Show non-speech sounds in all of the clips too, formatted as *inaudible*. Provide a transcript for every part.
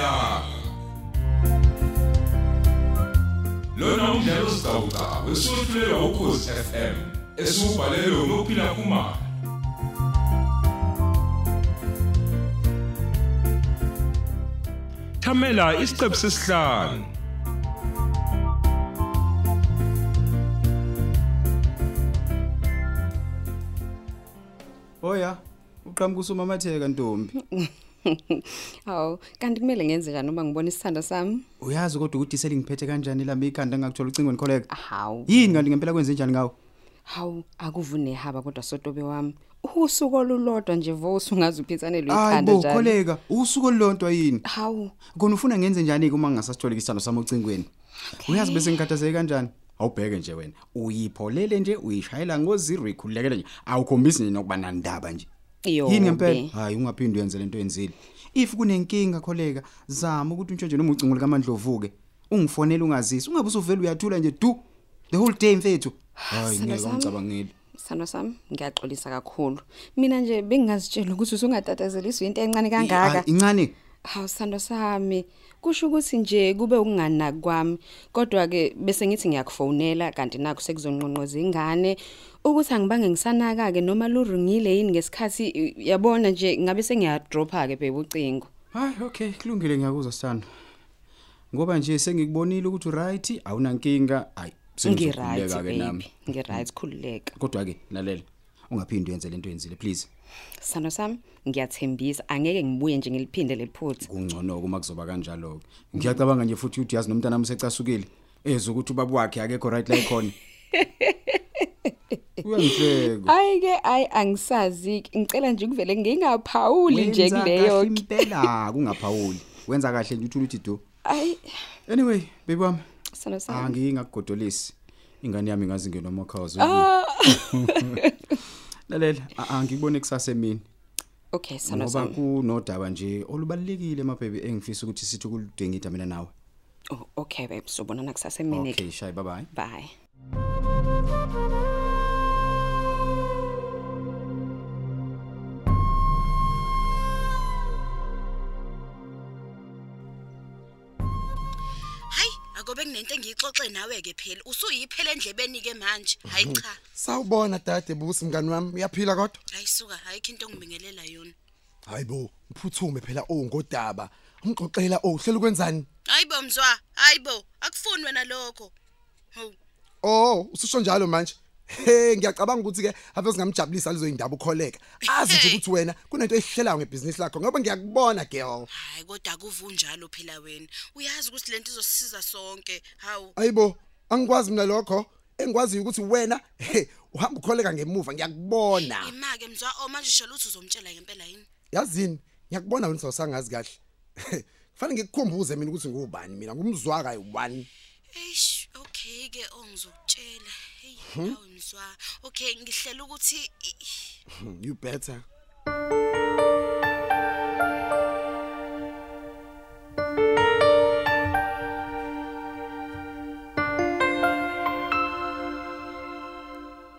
yanga lona umdlalo siqhawqa wesufulelwa ukhozi FM esubhalelwe ngophila kumama Thamela isiqephu sesihlanu. Oya, uqhamuka usumamatheka ntombi. *laughs* Hawu, kanti kumele ngenze njani uma ngibona isithanda sami? Uyazi kodwa ukuthi selingiphethe kanjani lami ikhanda ngakuthola ucingweni kholeka. Hawu. Yini kanti ngempela kwenze njani ngawo? Hawu, akuvune haba kodwa sotobe wami. Usuku olulodwa nje vo usungaze uphitsanelwe Hayi ikhanda bo njalo. kholeka, usuku olontwa yini? Hawu, Khona ufuna ngenze njani uma ngingasasitholi isithando sami ucingweni? Uyazi bese ngikhathazeke kanjani? Awubheke nje wena. Uyipholele nje uyishayela ngoziro ikhulekele nje. Awukhombisi nje nokuba nandaba nje. Yini ngempela? Hayi ungaphindi uyenze lento oyenzile. If kunenkinga kholeka, zama ukuthi untshontshe noma ucingo likaMandlovuke. Ungifonela ungazisi, ungabe usuvela uyathula nje du. The whole day mfethu. Hayi Sithando ngeke ngicabangile. Sithando sami, ngiyaxolisa kakhulu. Mina nje bengingazitshela ukuthi usungatatazeliswa into encane kangaka. Hayi, Incane. Hawu sithando sami, kusho ukuthi nje kube ukunganaki kwami. Kodwa ke bese ngithi ngiyakufonela kanti nakho sekuzonqonqoza ingane ukuthi angibange ngisanaka ke noma lurungile yini ngesikhathi i- yabona nje ngabe sengiyadropa ke bebe ucingo. Hayi okay, kulungile ngiyakuzwa sithando. Ngoba nje sengikubonile ukuthi uright, awunankinga. Hayi, Ngiright sengizokhuleka ke nami. baby, ngiright khulileka. Kodwa ke lalela. Ungaphindi uyenze lento oyenzile please. Sithando sami, ngiyathembisa angeke ngibuye nje ngiliphinde lephutha. Kungcono uma kuzoba kanjalo ke. Ngiyacabanga nje futhi ukuthi yazi nomntana nami secasukile. Eza ukuthi ubaba wakhe akekho right la ikhona. *laughs* Uyangihleka. Hayi ke ayi angisazi ngicela nje kuvele ngingaphawuli nje Wenza kuleyo. kahle impela kungaphawuli. Wenza kahle nje uthula uthi do. Ayi Anyway, baby wami, sithando sami. angingakugodolisi. Ingane yami ngazi ngeno makhaza. Ah *laughs* Lalela, a- angikubone kusasa emini. okay sithando Ngoba sami. kunodaba nje olubalekile mabhebi engifisa ukuthi sithi kuludingida mina nawe. Oh, okay babe sobonana kusasa emini Okay, shay bye bye. bye akobe kunento engiyixoxe nawe ke phela usuyiphela endlebeni ke manje hayi cha Sawubona dade busi mngani wami uyaphila kodwa? hayi suka hayikho into ngibingelela yona Hayibo, uphuthume phela ongodaba. Umxoxela oh uhlela ukwenzani? hayibo mzwa hayibo akufuni wena lokho hawu Oh, ususho njalo manje. He ngiyacabanga ukuthi ke ave singamjabulisa lezo indaba ukholeka. Azi nje ukuthi wena kunento ehlelayo ngebhizinisi lakho ngoba ngiyakubona girl. hayi kodwa akuvunjalo phela wena uyazi ukuthi lento izosisiza sonke hawu Hayibo, angikwazi mina lokho. Engikwazi ukuthi wena he uhamba ukholeka ngemuva ngiyakubona. imake mzwa oh manje sho lutho uzomtshela ngempela yini Yazini, ngiyakubona wena sawusangazi kahle. Kufanele ngikukhumbuze mina ukuthi ngubani mina ngumzwaka yi1. eish okay ke ongizokutshela hey hawu mzwa okay ngihlela ukuthi You better.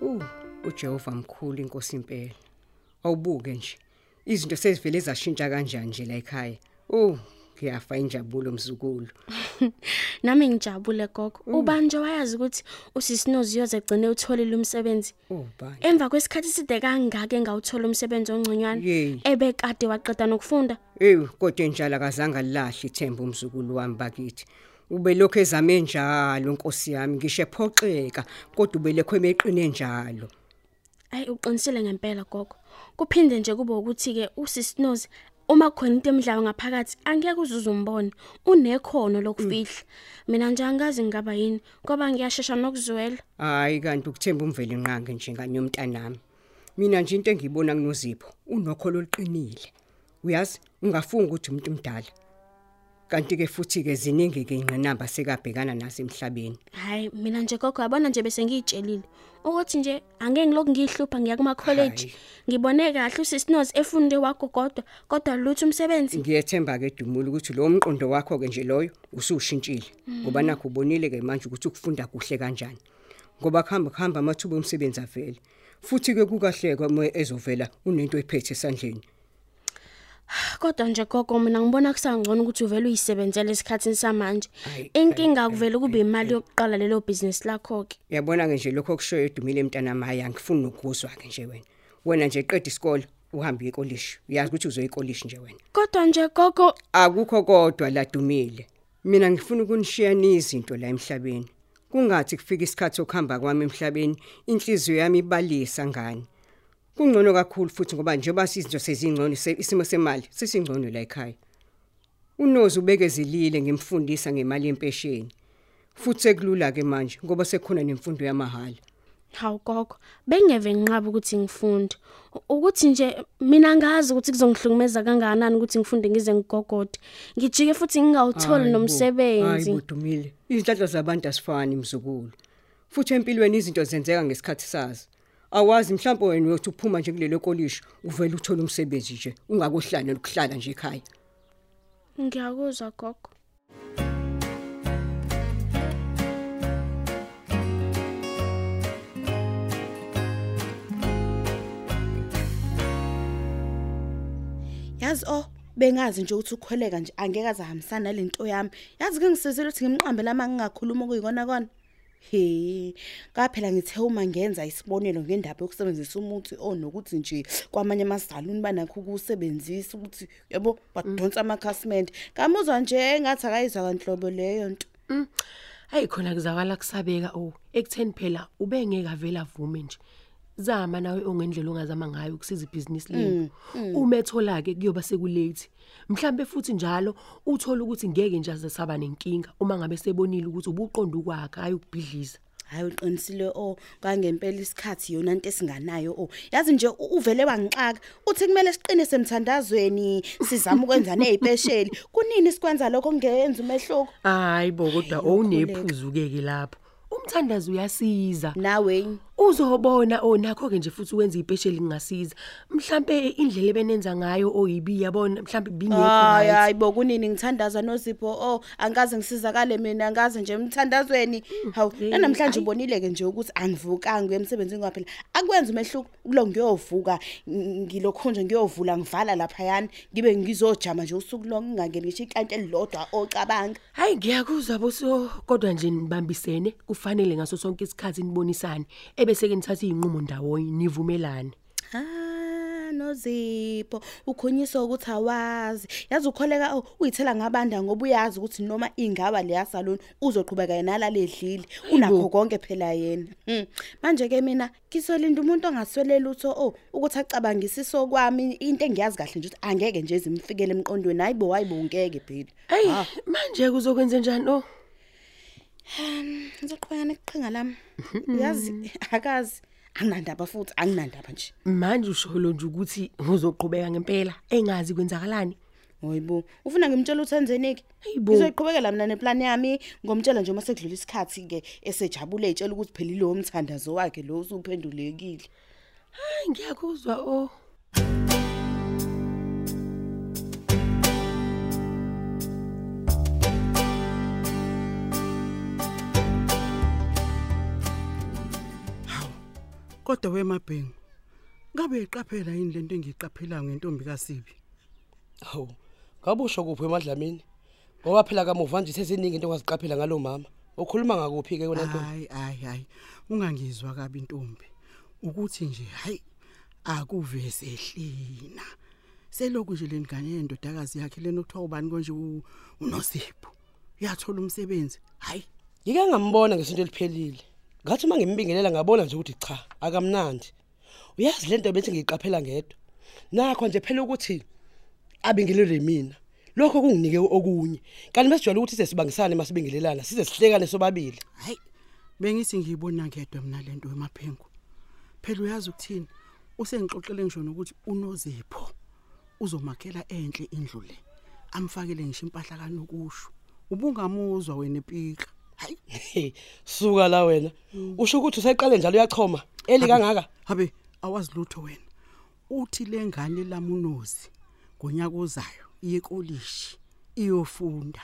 Uh, uJehova mkhulu inkosi impela. Awubuke nje. Izinto sezivele zashintsha kanjani nje la ekhaya. Uh, ngiyafa injabulo mzukulu. *laughs* Nami ngijabule gogo. Ubani nje wayazi ukuthi usisinozi uyoze egcine utholile umsebenzi. Oh, bye. Emva kwesikhathi side kangaka engawuthola umsebenzi ongconywana Yey. ebekade waqeda nokufunda. Eh, kodwa njalo akazange lahle ithemba umzukulu wami bakithi. Ube lokho ezame njalo Nkosi yami ngisho ephoxeka kodwa ubelekho emeqine njalo. Ayi uqinisele ngempela gogo. Kuphinde nje kube ukuthi ke usisinozi uma khona into emidlayo ngaphakathi angeke uzuze umbone. Unekhono lokufihla. Mina nje angazi ngaba yini ngoba ngiyashesha nokuzwela. Hayi kanti ukuthemba umveli nqange nje ngani yomntanami. Mina nje into engiyibona kunozipho unokholo oluqinile. Uyazi ungafunga ukuthi umuntu omdala. Kanti ke futhi ke ziningi ke ingqinamba sekabhekana nazo emhlabeni. Hayi mina nje gogo yabona nje bese ngiyitshelile ukuthi nje angeke ngilokhu ngihlupha ngiya kuma college Hayi. ngibone kahle usisinozi efunde wakho kodwa kodwa lutho umsebenzi Ngiyethemba ke Dumula ukuthi lo mqondo wakho ke nje loyo usushintshile ngoba nakho ubonile ke manje ukuthi ukufunda kuhle kanjani. Ngoba kuhamba kuhamba amathuba omsebenzi avele. Futhi ke kukahleka uma ezovela unento ephethe esandleni. Kodwa nje gogo mina ngibona kusangcono ukuthi uvele uyisebenzele esikhatsini samanje. Hayi, Inkinga kuvele kube imali yokuqala lelo business lakho ke. Uyabona ke nje lokho kushoyo edumile emntanami hayi angifuni nokuzwa ke nje wena. Wena nje qeda isikole uhambe ekolishi. Uyazi ukuthi uzoya ekolishi nje wena. Kodwa nje gogo Akukho kodwa la dumile. Mina ngifuna ukunishiya izinto la emhlabeni. Kungathi kufika isikhathi sokuhamba kwami emhlabeni, inhliziyo yami ibalisa ngani. Kungcono kakhulu futhi ngoba njengoba sizinto sezingcono se- isimo semali sesingcono la ekhaya. Unozi ubekezilile ngimfundisa ngemali yempesheni. Futhi sekulula ke manje ngoba sekukhona nemfundo yamahala. Hawu gogo, bengeve nginqaba ukuthi ngifunde. Ukuthi nje mina ngazi ukuthi kuzongihlukumeza kangakanani ukuthi ngifunde ngize ngigogode. Ngijike futhi ngingawutholi nomsebenzi. Hayi budumile. Izinhlanhla zabantu asifani mzukulu. Futhi empilweni izinto zenzeka ngesikhathi sazo. Awazi mhlawumbe wena uyothi uphuma nje kulelo kolisho uvela uthola umsebenzi nje ungakohlala lokuhlala nje ekhaya. Ngiyakuzwa gogo. yazi oh bengazi nje ukuthi ukhweleka nje angeke azahambisana nalento yami yazi ke ngisizile ukuthi ngimqambe lama ngingakhuluma kuyikona kona he kaphela ngithe uma ngenza isibonelo ngendaba yokusebenzisa umuthi onokuthi nje kwamanye amasaluni banakho ukusebenzisa ukuthi yabo badonsa amakhasimende. Kamuzwa nje engathi akayizwa kanhlobo leyo nto. Hayi khona kuzakala kusabeka o ekutheni phela ubengeke avela avume nje. Zama nawe ongendlela ongazama ngayo ukusiza ibhizinisi lenu uma ethola ke kuyoba sekulate mhlambe futhi njalo uthola ukuthi ngeke nje azesaba nenkinga uma ngabe sebonile ukuthi ubuqonda ukwakhe hayi ukubhidliza. Hayi uqinisile o kangempela isikhathi yona into esinganayo o yazi nje u- uvele wangixaka uthi kumele siqine semthandazweni sizama ukwenza nezipesheli *laughs* kunini sikwenza lokho kungenza umehluko? Hayi bo kodwa Hayi, owunephuzu ke ke lapho. Umthandazo uyasiza. Nawe. Uzobona onakho ke nje futhi wenza ipesheli ngasiza mhlambe indlela ebenenza ngayo oyibi yabona? Mhlambe bingekho hayi right. hayi bo kunini ngithandaza nozipho o angaze ngisizakale mina angaze nje emthandazweni. Hawu hey, namhlanje ayi. ubonile ke nje ukuthi angivukanga kuye emsebenzini kwaphela. Akwenza umehluko kulo ngiyovuka ng- ngilokho nje ngiyovula ngivala lapha yani ngibe ngizojama nje usuku lonke ngingangeni ngisho ikanti elilodwa ocabanga. Hayi ngiyakuzwa boso kodwa nje nibambisene kufanele ngaso sonke isikhathi nibonisane. Ebese ke nithatha izinqumo ndawonye nivumelane. Ah nozipho ukhunyiswa ukuthi awazi. Yazi ukholeka oh, uyithela ngabanda ngoba uyazi ukuthi noma ingaba leya salon uzoqhubeka yena laledlile unakho konke phela yena. Hmm. manje ke mina kisolinda umuntu ongaswele lutho oh ukuthi acabangisise kwami into engiyazi kahle nje ukuthi angeke nje zimfikele emqondweni. Hayibo hayibo ngeke phela. Hey manje kuzokwenza njani oh? Ngizoqhubeka neqhinga lami uyazi akazi anginandaba futhi anginandaba nje manje usholo nje ukuthi uzoqhubeka ngempela engazi kwenzakalani Hayibo, ufuna ngimtshela ukuthi enzeni ke? Hayibo. Ngizoyiqhubekela mina neplan yami ngomtshela nje uma sekudlula isikhathi ke esejabule etshela ukuthi phela lo umthandazo wakhe lo usuphendulekile. hayi ngiyakuzwa oh Kodwa wemabhengu. Ngabe iqaphela yini lento engiyiqaphela ngentombi kaSiphi? Hawu. Ngabe usho kuphi emadlamini? Ngoba phela kamuva nje seziningi into ongaziqaphela ngalo mama. Ukhuluma ngakuphi ke wena ntombi? Hayi hayi hayi. Ungangizwa kabi intombi. Ukuthi nje hayi akuveze hlina. Selokhu nje lengane yendodakazi yakhe lena kuthiwa ubani konje u- uNosipho. Uyathola umsebenzi. Hayi Ngike ngambona ngesinto eliphelile. Ngathi uma ngimbingelela ngabona nje ukuthi cha, akamnandi. Uyazi lento bethi ngiyiqaphela ngedwa. Nakho nje phela ukuthi abingelele mina. Lokho kunginike okunye. Kanti mesijwayele ukuthi sesibangisane masibingelelana, size sihlekane sobabili. hayi bengithi ngiyibona ngedwa mina lento emaphengu. Phela uyazi ukuthini? Usengixoxele ngisho nokuthi uNozipho uzomakhela enhle indlu le. Amfakele ngisho impahla kanokusho. Ubungamuzwa wena epika. Hayi Suka la wena. Usho ukuthi useqale njalo uyachoma. Eli kangaka. Habe awazi lutho wena. Uthi lengane lamunozi ngonyaka ozayo iye ekolishi iyofunda.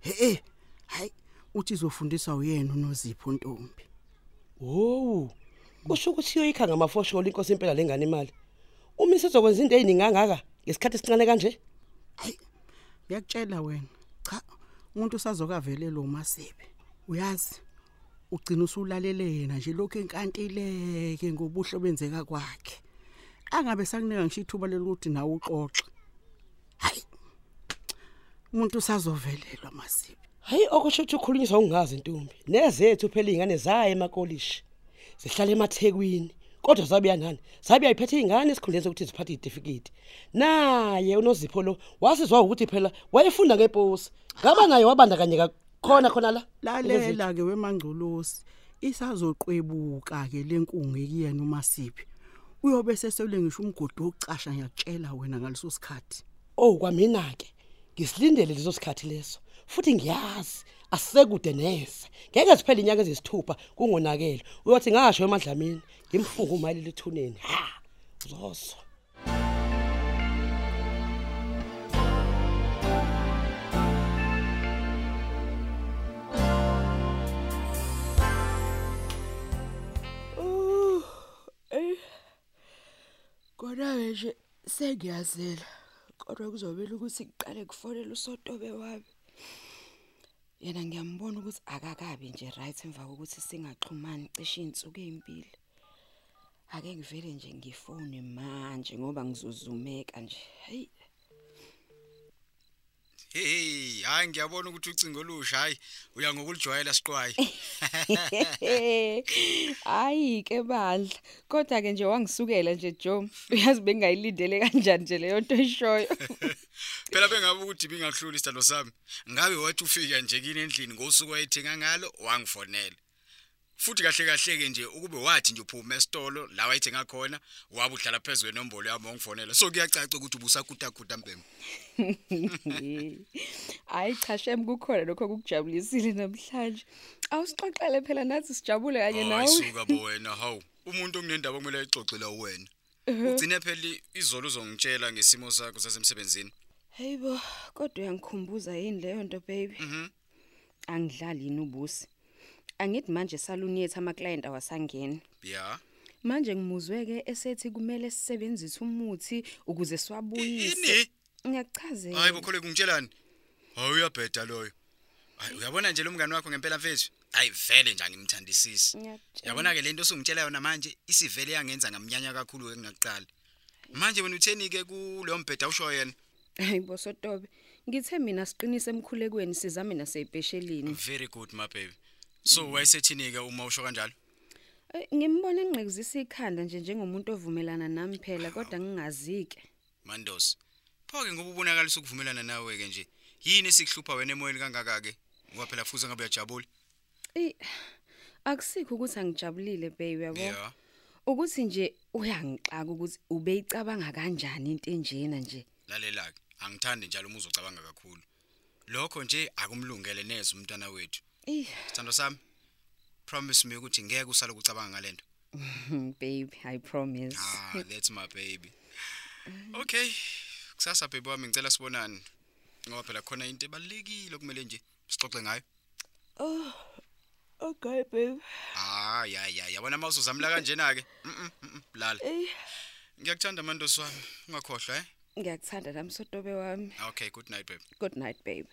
He eh hayi uthi izofundiswa uyena uNozipho Ntombi. Wo. Kusho ukuthi uyoyikha ngamafosholo inkosi impela lengane imali. Uma isizokwenza into eziningi kangaka, ngesikhathi esincane kanje ngiyakutshela wena cha umuntu usazokavelelo uMasibe uyazi ugcina usulalele yena nje lokho enkantileke ngobuhle benzeka kwakhe. Angabe sakunika ngisho ithuba lokuthi nawe uxoxe. Hayi umuntu usazovelelwa Masibe hayi okusho ukuthi ukhulunyiswa ungazi ntombi. Nezethu phela izingane zaya emakolishi zihlala emathekwini kodwa zabuya nani zabuya iphethe izingane esikhundleni sokuthi ziphathe izitifikethi naye unozipho lo wasizwa ukuthi phela wayefunda ngeposi ngaba naye wabandakanyeka khona khona la. Lalela ke wemangcolosi isazoqwebuka ke lenkungu ekuyena uMasibe uyobe sesele ngisho umgodi wokucasha ngiyakutshela wena ngaleso sikhathi. Oh kwamina ke. Ngisilindele leso sikhathi leso. Futhi ngiyazi asekude neze. Ngeke siphele inyanga ezisithupha kungonakele. Uyothi ngasho emadlamini ngimfunga umali lethuneni. Ha uzoswa Kodwa nje sengiyazela. Kodwa kuzobela ukuthi kuqale kufonele usotobe wami. Yena ngiyambona ukuthi akakabi nje right emva kokuthi singaxhumani cishe izinsuku ezimpili. Ake ngivele nje ngifone manje ngoba ngizozumeka nje. Hey. Hey hayi ngiyabona ukuthi ucingo olusha hayi uya ngokulijwayela siqwayi *laughs* Hayi ke bandla. Kodwa ke nje wangisukela nje Joe. Uyazi bengayilindele kanjani nje leyo nto eshoyo. *laughs* phela bengabe ukuthi bingahluli isithando sami ngabe wathi ufika nje kini endlini ngosuku wayithenga ngalo wangifonela futhi kahle kahle ke nje ukube wathi nje uphuma esitolo la wayithenga khona wabe uhlala phezulu enombolo yami wangifonela so kuyacaca ukuthi ubusakuta kuta mbembe *laughs* Hayi cha shem kukhona lokho kukujabulisile namhlanje. Awusixoxele phela nathi sijabule kanye hayi nawe. suka bo wena hawu umuntu onginendaba kumele ayixoxela wena ugcine phela izolo uzongitshela ngesimo sakho sasemsebenzini Hayibo, kodwa uyangikhumbuza yini leyo nto baby? mhm Angidlali yini ubusi. Angithi manje saluni yethu ama client awasangeni. ya Manje ngimuzweke esethi kumele sisebenzise umuthi ukuze siwabuyise. ini Ngiyakuchazela. hayi bokhole kungitshelani hayi uyabheda loyo hayi uyabona nje lo mngani wakho ngempela mfethu hayi vele nje angimthandisisi Ngiyakutshela. yabona ke lento osungitshela yona manje isivele yangenza ngamnyanya kakhulu ke kunaqala manje wena utheni ke kuleyo mbheda usho yena Hayibo sotobe. Ngithe mina siqinise emkhulekweni sizame nasebheshelini. very good my baby so wayesethini ke uma usho kanjalo Eh, Ngimbona enqekuzisa ikhanda nje njengomuntu ovumelana nami phela kodwa ngingazike. mandos pho ke ngoba ubonakalisa ukuvumelana nawe ke nje yini esikuhlupha wena emoyeni kangaka ke ngoba phela futhi ngabe uyajabula Eh akusikho ukuthi angijabulile baby yabo. yeah Ukuthi nje uyangixaka ukuthi ubeyicabanga kanjani into enjena nje. lalela ke angithandi njalo uma uzocabanga kakhulu lokho nje akumlungele neze umntana wethu Eh sithando sami promise me ukuthi ngeke usale ukucabanga ngalento *laughs* baby I promise. ah that's my baby okay kusasa baby wami ngicela sibonane ngoba phela khona into ebalekile okumele nje sixoxe ngayo Oh. Okay baby. ah ya ya yabona mawuso zamla kanjena ke mhm lala ngiyakuthanda mandosi wami ungakhohlwa eh ngiyakuthanda nami sotobe wami. okay good night baby Good night baby.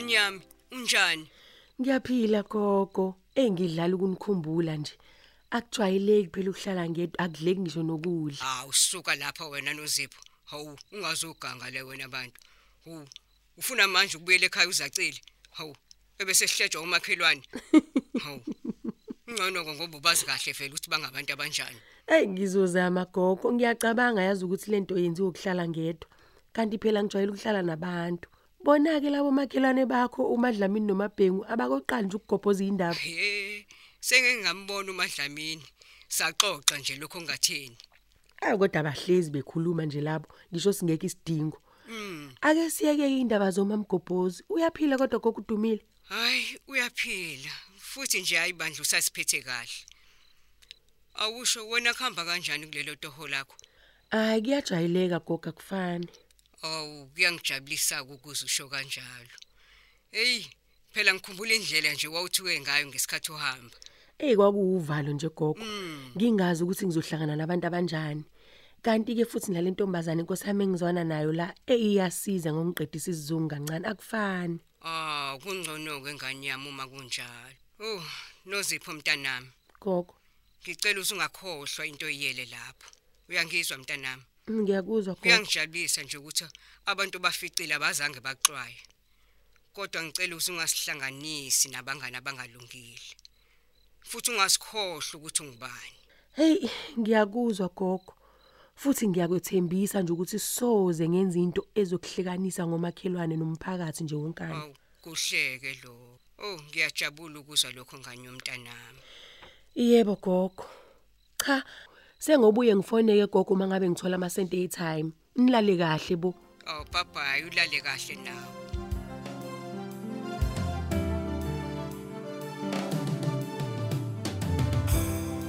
Ngani yami, unjani? Ngiyaphila gogo, engidlala ukunikhumbula nje. Akujwayeleki phela ukuhlala ngedwa, akudleki ngisho nokudla. Ah, usuka lapha wena noZipho. Hawu, ungazoganga le wena abantu. Hu, ufuna manje ukubuyela ekhaya uzacile. Hawu, ebese sihlejwa umakhelwane. *laughs* Hawu. Ngcono ngoba ubazi kahle vele ukuthi bangabantu abanjani. Ey ngizozama gogo, ngiyacabanga yazi ukuthi lento yenziwe ukuhlala ngedwa. Kanti phela ngijwayele ukuhlala nabantu. Bona ke labo makhelwane bakho uMadlamini noMabhengu abakoqala nje ukugobhoza indaba. He, sengeke ngambona uMadlamini. Saxoxa nje lokho ongatheni. Ayi kodwa abahlezi bekhuluma nje labo, ngisho singeke isidingo. Mm. Ake siyeke indaba zomamgobhozi. Uyaphila kodwa kokudumile. Hayi, uyaphila. Futhi nje ayibandla usasiphethe kahle. Awusho wena kuhamba kanjani kulelo toho lakho? Hayi kuyajayeleka gogo akufani. Awu, kuyangijabulisa ukuze usho kanjalo. Hey, phela ngikhumbula indlela nje wawuthuke ngayo ngesikhathi uhamba. Ey kwakuwuvalo nje gogo. Ngingazi ukuthi ngizohlangana nabantu abanjani. Kanti ke futhi nalentombazane inkosami engizwana nayo la eyiyasiza ngongiqedisa isizungu kancane akufani. Ah, kungcono ke ngani yami uma kunjalo. Oh, nozipho mntanami. Gogo, Ngicela usungakhohlwa into oyiyele lapho. Uyangizwa mntanami? Ngiyakuzwa gogo. Kuyangijabulisa nje ukuthi abantu baficile abazange baxwaye. Kodwa ngicela usungasihlanganisi nabangani abangalungile. Futhi ungasikhohlwa ukuthi ungubani. Hey, ngiyakuzwa gogo. Futhi ngiyakwethembisa nje ukuthi soze ngenza into ezokuhlekanisa ngomakhelwane nomphakathi nje wonkana. Kuhleke lo. Oh, ngiyajabula ukuzwa lokho ngani yomntanami. Yebo gogo. Cha, sengobuye ngifoneke gogo uma ngabe ngithola ama sente e-time. Nilale kahle bo. Oh, bye ulale kahle nawe.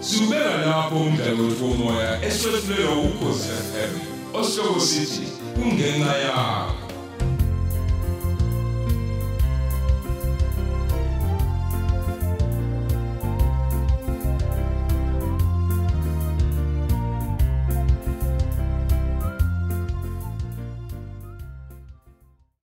Subeka lapho umdlalo womoya eswetshulelwa ukhozi FM. Osihloko sithi kungenxa yakho.